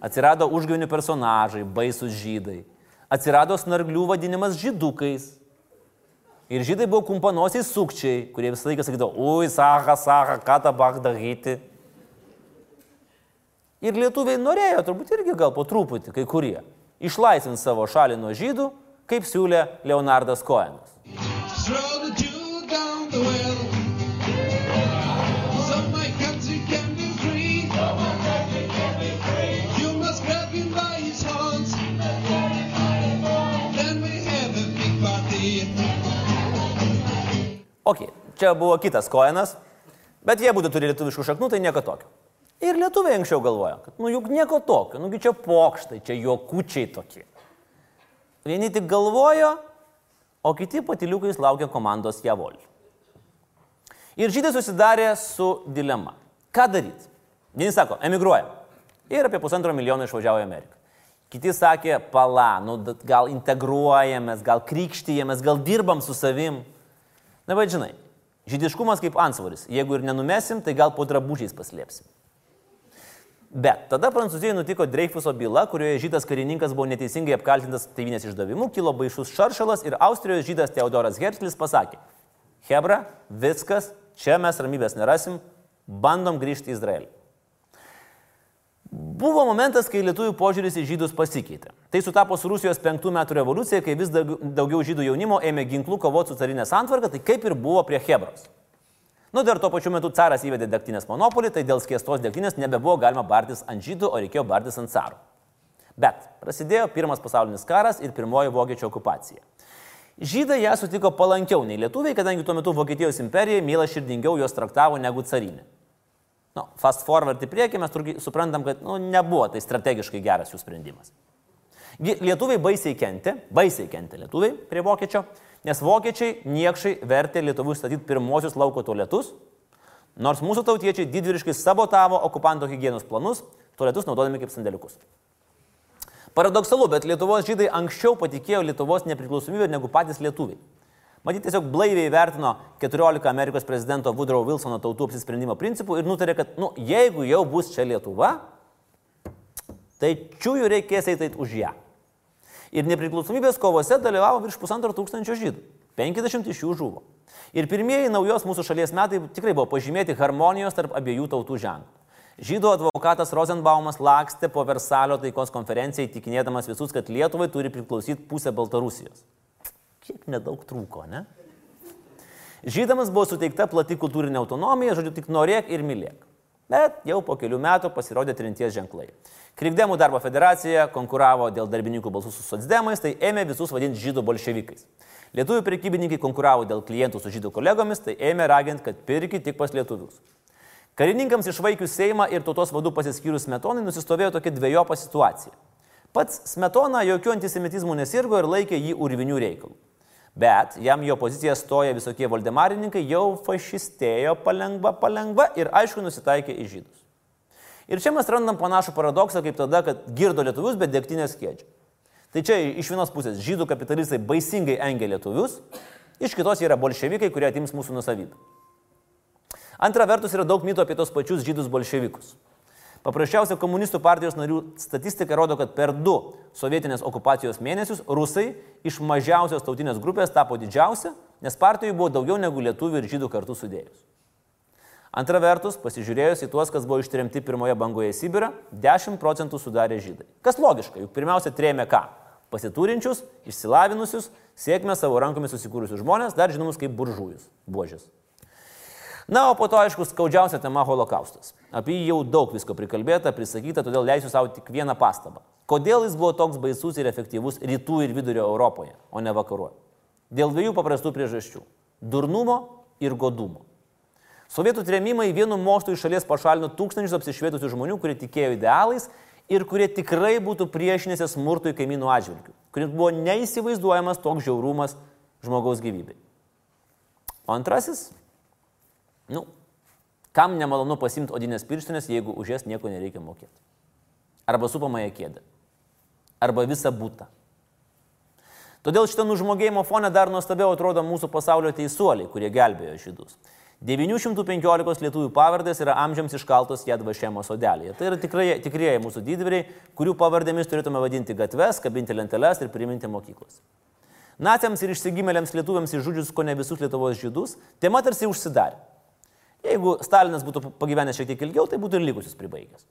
Atsirado užgavinių personažai, baisus žydai. Atsirado snarglių vadinimas žydukais. Ir žydai buvo kumpanosiai sukčiai, kurie visą laiką sakydavo, ui, saha, saha, bach daryti. Ir lietuviai norėjo turbūt irgi gal po truputį, kai kurie, išlaisvinti savo šalį nuo žydų, kaip siūlė Leonardas Koenas. Ok, čia buvo kitas Koenas, bet jie būtų turi lietuviškų šaknų, tai nieko tokio. Ir lietuviai anksčiau galvoja, kad nu juk nieko tokio, nugi čia pokštai, čia juokučiai tokie. Vieni tik galvojo, o kiti patiliukais laukia komandos Javol. Ir žydai susidarė su dilema. Ką daryti? Vieni sako, emigruojam. Ir apie pusantro milijono išvažiavo į Ameriką. Kiti sakė, pala, nu, gal integruojamės, gal krikštyjamės, gal dirbam su savim. Na, bet žinai, žydiškumas kaip ansvaris. Jeigu ir nenumesim, tai gal po drabužiais paslėpsim. Bet tada Prancūzijoje nutiko Dreifuso byla, kurioje žydas karininkas buvo neteisingai apkaltintas tėvynės išdavimu, kilo baisus šaršalas ir Austrijos žydas Teodoras Herzlis pasakė, Hebra, viskas, čia mes ramybės nerasim, bandom grįžti į Izraelį. Buvo momentas, kai lietuvių požiūris į žydus pasikeitė. Tai sutapo su Rusijos penktų metų revoliucija, kai vis daugiau žydų jaunimo ėmė ginklų kovoti su carinė santvarka, tai kaip ir buvo prie Hebros. Nu, dar tuo pačiu metu caras įvedė degtinės monopolį, tai dėl skiestos degtinės nebebuvo galima bartis ant žydų, o reikėjo bartis ant carų. Bet prasidėjo pirmas pasaulinis karas ir pirmoji vokiečių okupacija. Žydai ją sutiko palankiau nei lietuviai, kadangi tuo metu Vokietijos imperija myla širdingiau juos traktavo negu carinė. Nu, fast forward į priekį mes turgi suprantam, kad nu, nebuvo tai strategiškai geras jų sprendimas. Lietuviai baisiai kentė, baisiai kentė lietuviai prie vokiečio, nes vokiečiai niekšai vertė lietuvų statyti pirmosius lauko tualetus, nors mūsų tautiečiai didvyriškai sabotavo okupanto hygienos planus, tualetus naudodami kaip sandėliukus. Paradoksalu, bet Lietuvos žydai anksčiau patikėjo Lietuvos nepriklausomybę negu patys lietuviai. Matyt, tiesiog blaiviai vertino 14 Amerikos prezidento Woodrow Wilsono tautų apsisprendimo principų ir nutarė, kad, nu, jeigu jau bus čia Lietuva, tai čiųjų reikės eiti už ją. Ir nepriklausomybės kovose dalyvavo virš pusantro tūkstančio žydų. 50 iš jų žuvo. Ir pirmieji naujos mūsų šalies metai tikrai buvo pažymėti harmonijos tarp abiejų tautų ženklų. Žydų advokatas Rosenbaumas lakstė po Versalio taikos konferencijai, tikinėdamas visus, kad Lietuvai turi priklausyti pusę Baltarusijos kiek nedaug trūko, ne? Žydams buvo suteikta plati kultūrinė autonomija, žodžiu, tik norėk ir mylėk. Bet jau po kelių metų pasirodė trinties ženklai. Krikdemų darbo federacija konkuravo dėl darbininkų balsų su socdemais, tai ėmė visus vadinti žydų bolševikais. Lietuvių prekybininkai konkuravo dėl klientų su žydų kolegomis, tai ėmė raginti, kad pirki tik pas lietuvius. Karininkams išvaikius Seimą ir tautos vadų pasiskyrus Smetonai nusistovėjo tokia dviejopa situacija. Pats Smetona jokių antisemitizmų nesirgo ir laikė jį urvinių reikalų. Bet jam jo poziciją stoja visokie valdemarininkai, jau fašistėjo palengva, palengva ir aišku nusitaikė į žydus. Ir čia mes randam panašų paradoksą kaip tada, kad girdo lietuvius, bet degtinės kėdžia. Tai čia iš vienos pusės žydų kapitalistai baisingai engia lietuvius, iš kitos yra bolševikai, kurie atims mūsų nusavybę. Antra vertus yra daug mito apie tos pačius žydus bolševikus. Paprasčiausia komunistų partijos narių statistika rodo, kad per du sovietinės okupacijos mėnesius rusai iš mažiausios tautinės grupės tapo didžiausia, nes partijų buvo daugiau negu lietuvių ir žydų kartu sudėjus. Antra vertus, pasižiūrėjus į tuos, kas buvo ištremti pirmoje bangoje į Sibirą, 10 procentų sudarė žydai. Kas logiška, juk pirmiausia trėmė ką? Pasiturinčius, išsilavinusius, sėkmę savo rankomis susikūrusius žmonės, dar žinomus kaip buržujus, buožės. Na, o po to, aišku, skaudžiausia tema - holokaustas. Apie jį jau daug visko prikalbėta, prisakyta, todėl leisiu savo tik vieną pastabą. Kodėl jis buvo toks baisus ir efektyvus rytų ir vidurio Europoje, o ne vakaruoje? Dėl dviejų paprastų priežasčių - durnumo ir godumo. Sovietų trėmimai vienu mostu iš šalies pašalino tūkstančius apsišvietusių žmonių, kurie tikėjo idealais ir kurie tikrai būtų priešinėsi smurtui kaimynų atžvilgių, kuriems buvo neįsivaizduojamas toks žiaurumas žmogaus gyvybei. O antrasis Nu, kam nemalonu pasimti odinės pirštinės, jeigu už jas nieko nereikia mokėti? Arba supamąją kėdę. Arba visą būtą. Todėl šitą nužmogėjimo fonę dar nuostabiau atrodo mūsų pasaulio teisuoliai, kurie gelbėjo žydus. 915 lietuvių pavardės yra amžiams iškaltos Jadvašėmo sodelėje. Tai yra tikrai, tikrieji mūsų didvyriai, kurių pavardėmis turėtume vadinti gatves, kabinti lenteles ir priminti mokyklas. Naciams ir išsigimėliams lietuviams išžudžius ko ne visus Lietuvos žydus, tema tarsi užsidarė. Jeigu Stalinas būtų pagyvenęs šiek tiek ilgiau, tai būtų ir likusius pribaigęs.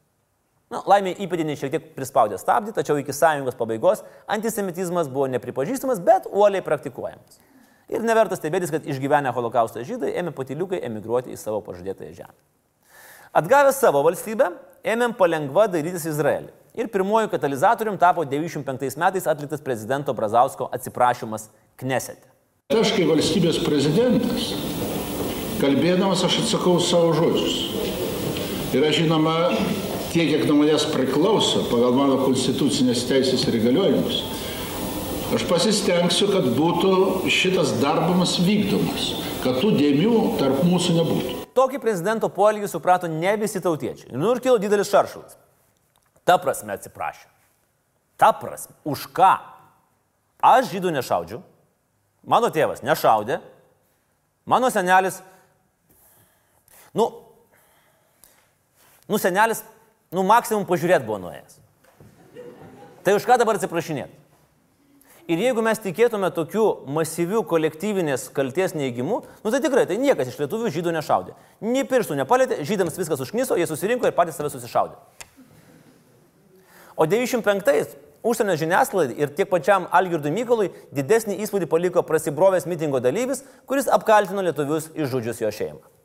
Na, laimė įpėdiniai šiek tiek prispaudė stabdį, tačiau iki sąjungos pabaigos antisemitizmas buvo nepripažįstamas, bet uoliai praktikuojamas. Ir neverta stebėtis, kad išgyvenę holokaustą žydai ėmė patiliukai emigruoti į savo pažadėtąją žemę. Atgavę savo valstybę, ėmėm palengva darytis Izraelį. Ir pirmoju katalizatorium tapo 95 metais atliktas prezidento Brazausko atsiprašymas Knesete. Aš kaip valstybės prezidentas Kalbėdamas aš atsakau savo žodžius. Ir aš žinoma, tiek, kiek nuo manęs priklauso pagal mano konstitucinės teisės ir įgaliojimus, aš pasistengsiu, kad būtų šitas darbamas vykdomas, kad tų dėmių tarp mūsų nebūtų. Tokį prezidento poelgį suprato ne visi tautiečiai. Nu ir kilo didelis šaršalas. Ta prasme atsiprašė. Ta prasme. Už ką? Aš žydų nešaudžiu. Mano tėvas nešaudė. Mano senelis Nu, nu senelis, nu maksimum pažiūrėti buvo nuėjęs. Tai už ką dabar atsiprašinėti? Ir jeigu mes tikėtume tokiu masyviu kolektyvinės kalties neįgimu, nu tai tikrai, tai niekas iš lietuvių žydų nešaudė. Nei pirštų nepalėtė, žydams viskas užkniso, jie susirinko ir patys save susišaudė. O 95-ais užsienio žiniasklaidai ir tiek pačiam Algirdui Mykolui didesnį įspūdį paliko prasibrovęs mitingo dalyvis, kuris apkaltino lietuvius išžudžius jo šeimą.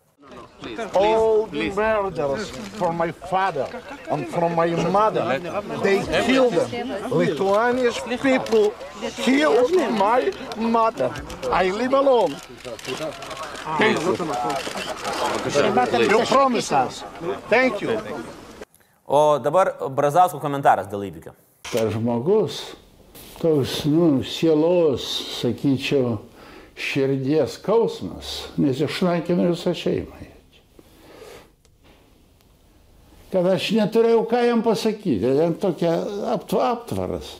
All the murders from my father and from my mother. They killed them. Lithuanian people killed my mother. I live alone. Thank you. You promise us. Thank you. O dabar Brazausko komentaras dėl įvykio. tas žmogus, toks, nu, sielos, sakyčiau, širdies skausmas, nes išnaikino visą šeimą. Kad aš neturėjau ką jam pasakyti, ten tokia aptv- aptvaras.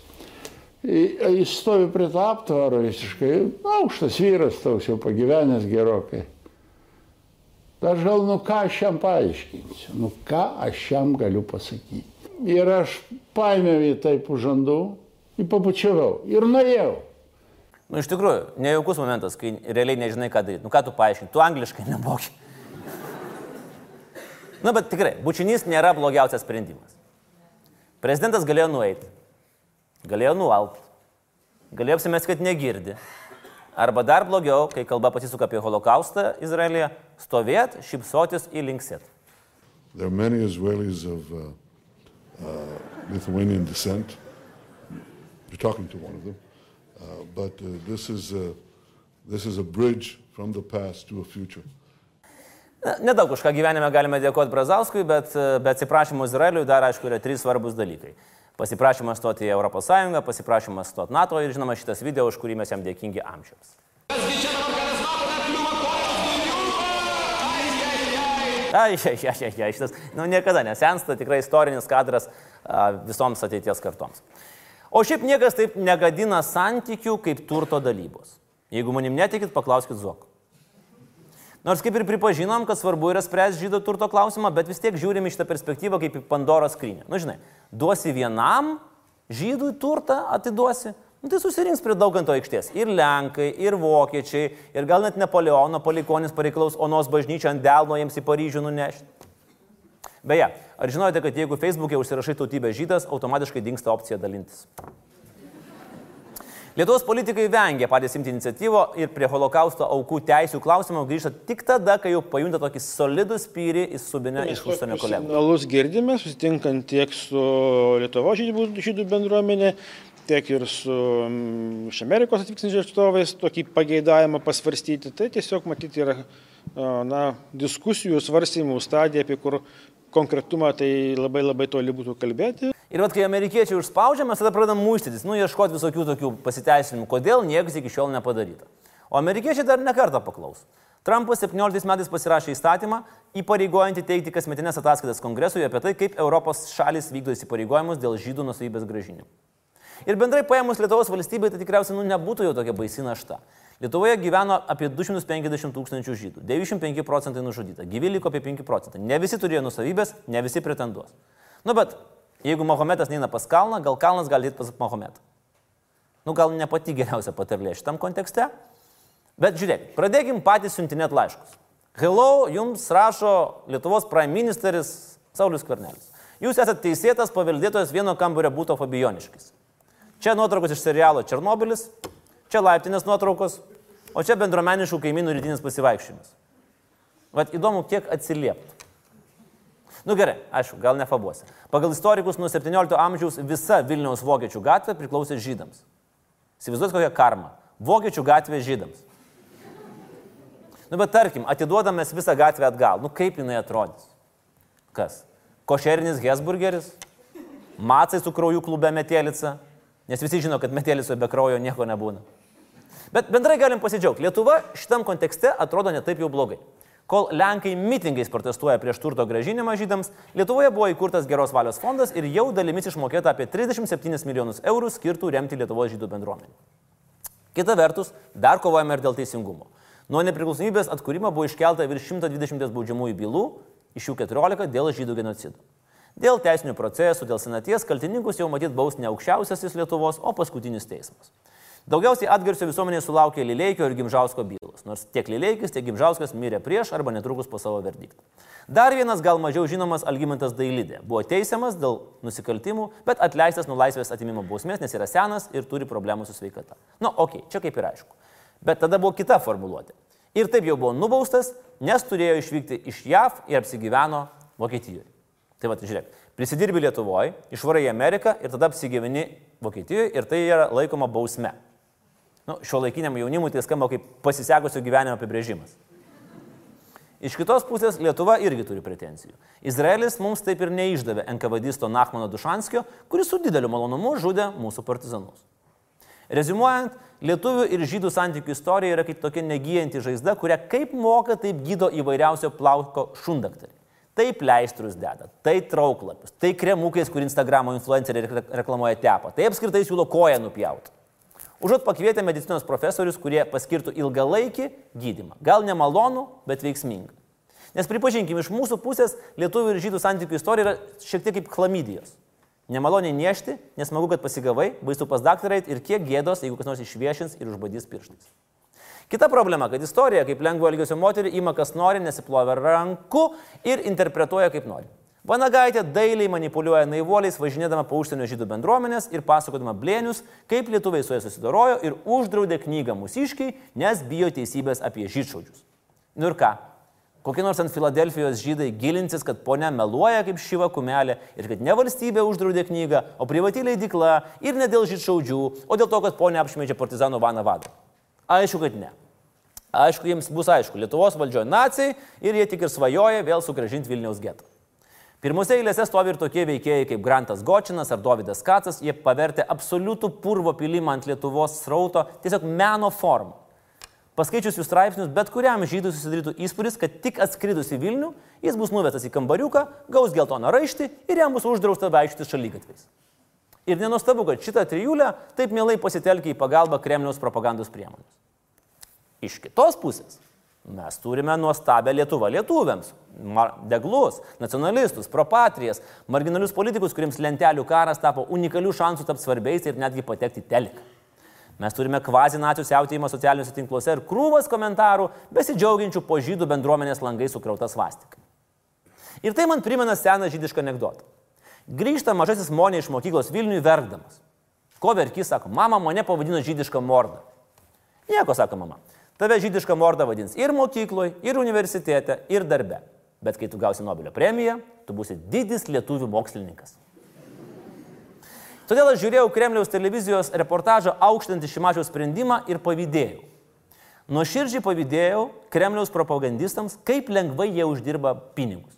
Jis stovi prie to aptvaro visiškai, aukštas vyras, toks jau pagyvenęs gerokai. Aš gal, nu ką aš jam paaiškinsiu, nu ką aš jam galiu pasakyti. Ir aš paėmiau jį taip už žandų, jį pabučiavau ir nuėjau. Nu, iš tikrųjų, nejaukus momentas, kai realiai nežinai, ką daryti. Nu, ką tu paaiškini, tu angliškai nemoki. Na, bet tikrai, bučinys nėra blogiausias sprendimas. Prezidentas galėjo nueiti, galėjo nualpti, galėjo apsimesti, kad negirdi. Arba dar blogiau, kai kalba pasisuka apie holokaustą Izraelyje, stovėt, šypsotis ir linksėt. There are many Israelis of uh, uh, Lithuanian descent. You're talking to one of them. Uh, but uh, this, is a, this is a bridge from the past to a future. Na, Nedaug už ką gyvenime galime dėkoti Brazauskui, bet e, be atsiprašymų Izraeliui dar aišku yra trys svarbus dalykai. Pasiprašymas stoti į ES, pasiprašymas stoti NATO ir žinoma šitas video, už kurį mes jam dėkingi amžiams. Ai, ai, ai, ai, šitas, nu niekada nesensta, tikrai istorinis kadras a, visoms ateities kartoms. O šiaip niekas taip negadina santykių kaip turto dalybos. Jeigu manim netikit, paklauskit Zoko. Nors kaip ir pripažinom, kad svarbu yra spręsti žydų turto klausimą, bet vis tiek žiūrime šitą perspektyvą kaip į Pandoros skrynę. Na, nu, žinai, duosi vienam žydui turtą, atiduosi, nu, tai susirinks prie dauganto aikštės. Ir Lenkai, ir Vokiečiai, ir gal net Napoleono palikonis pareikalaus Onos bažnyčią ant delno jiems į Paryžių nunešti. Beje, ar žinote, kad jeigu Facebook'e užsirašai tautybę žydas, automatiškai dinksta opcija dalintis? Lietuvos politikai vengia patys imti iniciatyvo ir prie holokausto aukų teisų klausimų grįžta tik tada, kai jau pajunta tokį solidų spyrį į subinę iš užsienio kolegų. Signalus girdime, susitinkant tiek su Lietuvo žydų, žydų bendruomenė, tiek ir su mm, iš Amerikos atvykstančiais atstovais tokį pageidavimą pasvarstyti. Tai tiesiog matyti yra na, diskusijų, svarstymų stadija, apie kur konkretumą tai labai labai toli būtų kalbėti. Ir vat, kai amerikiečiai užspaudžia, mes tada pradedam muistytis, nu, ieškoti visokių tokių pasiteisinimų, kodėl niekas iki šiol nepadaryta. O amerikiečiai dar nekartą paklaus. Trumpas 17 metais pasirašė įstatymą, įpareigojantį teikti kasmetinės ataskaitas kongresui apie tai, kaip Europos šalis vykdo įsipareigojimus dėl žydų nusavybės gražinimo. Ir bendrai paėmus Lietuvos valstybė, tai tikriausiai nu, nebūtų jau tokia baisi našta. Lietuvoje gyveno apie 250 tūkstančių žydų, 95 procentai nužudyta, gyvi liko apie 5 procentai. Ne visi turėjo nusavybės, ne visi pretenduos. Nu bet jeigu Mahometas neina pas kalną, gal kalnas gali eiti pas Mahometą. Nu gal ne pati geriausia patarlė šitam kontekste. Bet žiūrėk, pradėkim patys siuntinėt laiškus. Hello, jums rašo Lietuvos prime ministeris Saulis Kvarnelis. Jūs esate teisėtas paveldėtojas vieno kambario būto Fabioniškis. Čia nuotraukos iš serialo Černobilis, čia laiptinės nuotraukos, o čia bendruomeniškų kaimynų rytinis pasivaikščiojimas. Vat įdomu, kiek atsilieptų. Nu gerai, aišku, gal nefabuosi. Pagal istorikus nuo 17 amžiaus visa Vilniaus vokiečių gatvė priklausė žydams. Įsivaizduot kokia karma. Vokiečių gatvė žydams. Nu bet tarkim, atiduodamės visą gatvę atgal, nu kaip jinai atrodys? Kas? Košerinis Hesburgeris? Macai su krauju klube Metėlica? Nes visi žino, kad Metėlicoje be kraujo nieko nebūna. Bet bendrai galim pasidžiaugti. Lietuva šitam kontekste atrodo netaip jau blogai. Kol Lenkai mitingais protestuoja prieš turto gražinimą žydams, Lietuvoje buvo įkurtas geros valios fondas ir jau dalimis išmokėta apie 37 milijonus eurų skirtų remti Lietuvos žydų bendruomenį. Kita vertus, dar kovojame ir dėl teisingumo. Nuo nepriklausomybės atkūrimo buvo iškelta virš 120 baudžiamųjų bylų, iš jų 14 dėl žydų genocidų. Dėl teisinių procesų, dėl senaties kaltininkus jau matyt baus ne aukščiausiasis Lietuvos, o paskutinis teismas. Daugiausiai atgarsio visuomenėje sulaukė Lileikio ir Gimžausko bylos, nors tiek Lileikis, tiek Gimžauskas mirė prieš arba netrukus po savo verdiktą. Dar vienas gal mažiau žinomas Algymantas Dailidė buvo teisiamas dėl nusikaltimų, bet atleistas nuo laisvės atimimo bausmės, nes yra senas ir turi problemų su sveikata. Na, nu, okei, okay, čia kaip ir aišku. Bet tada buvo kita formuluotė. Ir taip jau buvo nubaustas, nes turėjo išvykti iš JAV ir apsigyveno Vokietijoje. Tai va, žiūrėk, prisidirbi Lietuvoje, išvarai į Ameriką ir tada apsigyveni Vokietijoje ir tai yra laikoma bausme. Nu, šio laikiniam jaunimui tai skamba kaip pasisekusio gyvenimo apibrėžimas. Iš kitos pusės Lietuva irgi turi pretenzijų. Izraelis mums taip ir neišdavė NKVD Nachmano Dušanskio, kuris su dideliu malonumu žudė mūsų partizanus. Rezumuojant, lietuvių ir žydų santykių istorija yra kaip tokia negyjanti žaizda, kurią kaip moka, taip gydo įvairiausio plauko šundaktariai. Tai pleistrus deda, tai trauklapius, tai kremukais, kur Instagramo influenceriai reklamuoja tepą, tai apskritai siūlo koją nupjauti. Užuot pakvietę medicinos profesorius, kurie paskirtų ilgalaikį gydimą. Gal nemalonų, bet veiksmingą. Nes pripažinkim, iš mūsų pusės lietuvių ir žydų santykių istorija yra šiek tiek kaip chlamydijos. Nemaloniai nešti, nesmagu, kad pasigavai, baisu pas daktarai ir kiek gėdos, jeigu kas nors išviešins ir užbadys pirštais. Kita problema, kad istorija, kaip lengvo elgesio moterį, ima kas nori, nesiplovė ranku ir interpretuoja kaip nori. Vanagaitė dailiai manipuliuoja naivuoliais, važinėdama po užsienio žydų bendruomenės ir pasakodama blėnius, kaip lietuviai su jais susidorojo ir uždraudė knygą mūsiškiai, nes bijo teisybės apie žydšaudžius. Nu ir ką? Kokie nors ant Filadelfijos žydai gilinsis, kad ponia meluoja kaip šyva kumelė ir kad ne valstybė uždraudė knygą, o privati leidikla ir ne dėl žydšaudžių, o dėl to, kad ponia apšmeičia partizanų vaną vadą. Aišku, kad ne. Aišku, jiems bus aišku, Lietuvos valdžioje nacijai ir jie tik ir svajoja vėl sugražinti Vilniaus getą. Pirmose eilėse stovi ir tokie veikėjai kaip Grantas Gočinas ar Davidas Kacas, jie pavertė absoliutų purvo pilimą ant Lietuvos srauto tiesiog meno formą. Paskaičius jų straipsnius, bet kuriam žydui susidarytų įspūdis, kad tik atskridus į Vilnių, jis bus nuvestas į kambariuką, gaus geltoną raištį ir jam bus uždrausta vaikščioti šalygatviais. Ir nenustabu, kad šitą trijulę taip mielai pasitelkia į pagalbą Kremliaus propagandos priemonės. Iš kitos pusės mes turime nuostabę Lietuvą lietuviams, deglus, nacionalistus, propatrijas, marginalius politikus, kuriems lentelių karas tapo unikalių šansų tapti svarbiais ir netgi patekti teliką. Mes turime kvazi nacijų siautėjimą socialiniuose tinkluose ir krūvas komentarų besidžiaugiančių po žydų bendruomenės langai sukrauta svastika. Ir tai man primena seną žydišką anegdotą. Grįžta mažasis monė iš mokyklos Vilniui verkdamas. Ko verkys, sako, mama mane pavadino žydišką mordą. Nieko, sako mama. Tave žydišką mordą vadins ir mokykloje, ir universitete, ir darbe. Bet kai tu gausi Nobelio premiją, tu būsi didis lietuvių mokslininkas. Todėl aš žiūrėjau Kremliaus televizijos reportažą aukštantį Šimačiaus sprendimą ir pavydėjau. Nuoširdžiai pavydėjau Kremliaus propagandistams, kaip lengvai jie uždirba pinigus.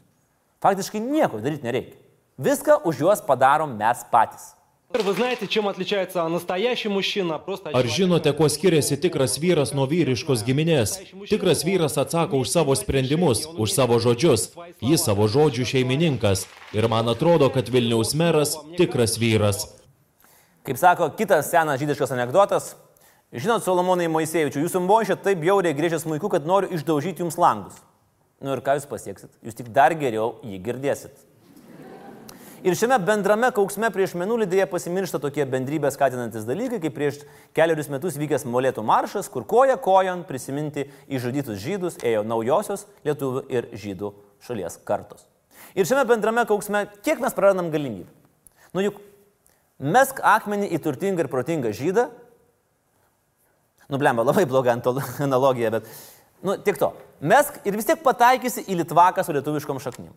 Faktiškai nieko daryti nereikia. Viską už juos padarom mes patys. Ar žinote, kuo skiriasi tikras vyras nuo vyriškos giminės? Tikras vyras atsako už savo sprendimus, už savo žodžius. Jis savo žodžių šeimininkas. Ir man atrodo, kad Vilniaus meras tikras vyras. Kaip sako kitas senas žydiškas anegdotas, žinot, Solomonai Moisėvičių, jūsų mošė taip bjauriai grįžęs muiku, kad noriu išdaužyti jums langus. Nu ir ką jūs pasieksit? Jūs tik dar geriau jį girdėsit. Ir šiame bendrame kauksme prieš menulį dėja pasimiršta tokie bendrybės skatinantis dalykai, kaip prieš keliarius metus vykęs molėtų maršas, kur koja kojon prisiminti išžudytus žydus ėjo naujosios lietuvių ir žydų šalies kartos. Ir šiame bendrame kauksme kiek mes prarandam galimybę? Nu juk mesk akmenį į turtingą ir protingą žydą. Nublemba, labai bloga analogija, bet, nu, tik to. Mesk ir vis tiek pataikysi į litvaką su lietuviškom šaknim.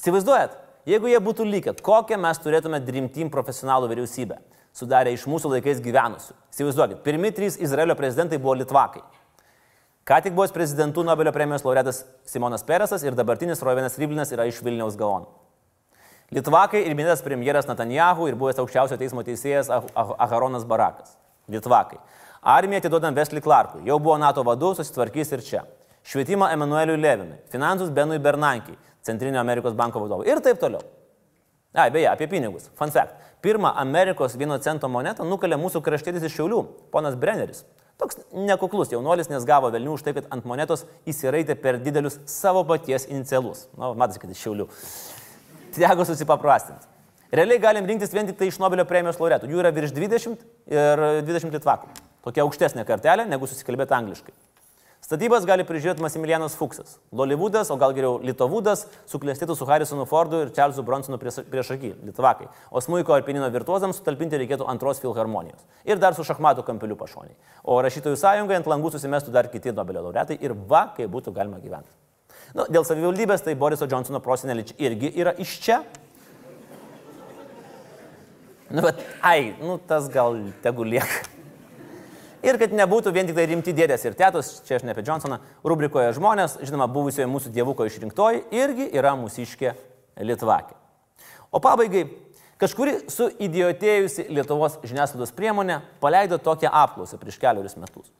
Įsivaizduojat, Jeigu jie būtų likę, kokią mes turėtume Dreamteam profesionalų vyriausybę, sudarę iš mūsų laikais gyvenusių. Įsivaizduokit, pirmi trys Izraelio prezidentai buvo litvakai. Ką tik buvęs prezidentų Nobelio premijos laureatas Simonas Peresas ir dabartinis Rovinas Ryblinas yra iš Vilniaus Gaon. Litvakai ir minėtas premjeras Netanjahu ir buvęs aukščiausio teismo teisėjas ah ah Aharonas Barakas. Litvakai. Armiją atidodam Wesley Clarkui. Jau buvo NATO vadu, susitvarkys ir čia. Švietimą Emanueliui Levinui. Finansus Benui Bernankiai. Centrinio Amerikos banko vadovų ir taip toliau. A, beje, apie pinigus. Fun fact. Pirmą Amerikos vieno cento monetą nukalė mūsų kraštėtis iš Šiaulių, ponas Brenneris. Toks nekuklus jaunuolis, nes gavo velnių už tai, kad ant monetos įsiraitė per didelius savo paties inicialus. Na, nu, matosi, kad iš Šiaulių. Teko susipaprastinti. Realiai galim rinktis vien tik tai iš Nobelio premijos laureatų. Jų yra virš 20 ir 20 litvakų. Tokia aukštesnė kartelė, negu susikalbėti angliškai. Statybas gali prižiūrėti Masimilianas Fuksas, Lolivudas, o gal geriau Lietovudas, suklestėtų su Harrisonu Fordu ir Čarlzu Bronsonu prieš akį, Litvakai. O smuiko ir pinino virtuozams sutalpinti reikėtų antros filharmonijos. Ir dar su šachmatų kampeliu pašoniai. O rašytojų sąjungai ant langų susimestų dar kiti Nobelio laureatai ir va, kaip būtų galima gyventi. Nu, dėl savivaldybės tai Boriso Johnsono prosenelį irgi yra iš čia. Nu, bet, ai, nu, tas gal tegu lieka. Ir kad nebūtų vien tik tai rimti dėdės ir tėtos, čia aš ne apie Johnsoną, rubrikoje žmonės, žinoma, buvusioje mūsų dievuko išrinktoji, irgi yra mūsiškė Lietuvakė. O pabaigai, kažkuri su idiotėjusi Lietuvos žiniasklaidos priemonė paleido tokią apklausą prieš keliarius metus.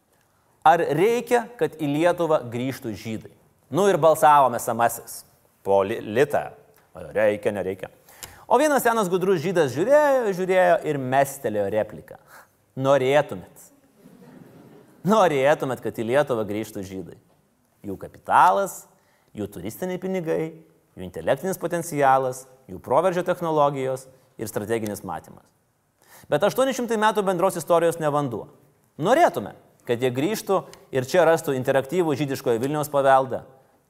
Ar reikia, kad į Lietuvą grįžtų žydai? Nu ir balsavome samasis. Po li litą. Reikia, nereikia. O vienas senas gudrus žydas žiūrėjo, žiūrėjo ir mestelėjo repliką. Norėtumėt norėtumėt, kad į Lietuvą grįžtų žydai? Jų kapitalas, jų turistiniai pinigai, jų intelektinis potencialas, jų proveržio technologijos ir strateginis matymas. Bet 800 metų bendros istorijos ne vanduo. Norėtume, kad jie grįžtų ir čia rastų interaktyvų žydiškojo Vilniaus paveldą,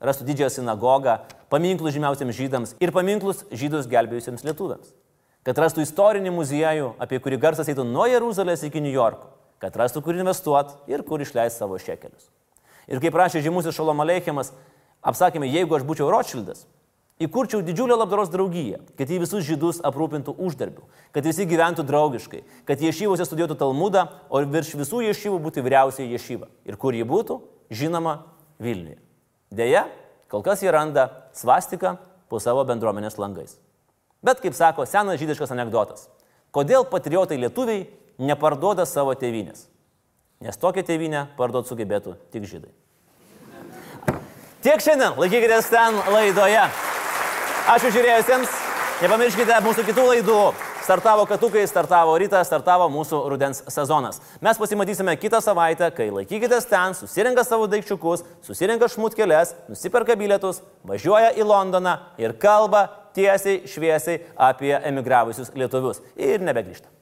rastų didžiąją sinagogą, paminklus žymiausiams žydams ir paminklus žydus gelbėjusiems lietuviams. Kad rastų istorinį muziejų, apie kurį garsas eitų nuo Jeruzalės iki New Yorko kad rastų kur investuoti ir kur išleisti savo šekelius. Ir kaip prašė žymusis Šalom Aleichimas, apsakėme, jeigu aš būčiau Rothschildas, įkurčiau didžiulę labdaros draugiją, kad jį visus žydus aprūpintų uždarbių, kad visi gyventų draugiškai, kad ješyvose studijuotų Talmudą, o virš visų ješyvų būtų vyriausiai ješyva. Ir kur jį būtų? Žinoma, Vilniuje. Deja, kol kas jie randa svastiką po savo bendruomenės langais. Bet, kaip sako senas žydiškas anegdotas, kodėl patriotai lietuviai neparduoda savo tėvynės. Nes tokią tėvynę parduot sugebėtų tik žydai. Tiek šiandien, laikykitės ten laidoje. Ačiū žiūrėjusiems. Nepamirškite mūsų kitų laidų. Startavo katukai, startavo rytas, startavo mūsų rudens sezonas. Mes pasimatysime kitą savaitę, kai laikykitės ten, susirenka savo daikčiukus, susirenka šmutkelės, nusiperka bilietus, važiuoja į Londoną ir kalba tiesiai, šviesiai apie emigravusius lietuvius. Ir nebegrįžta.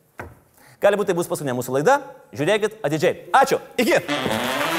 Gali būti tai bus paskutinė mūsų laida. Žiūrėkit atidžiai. Ačiū. Iki.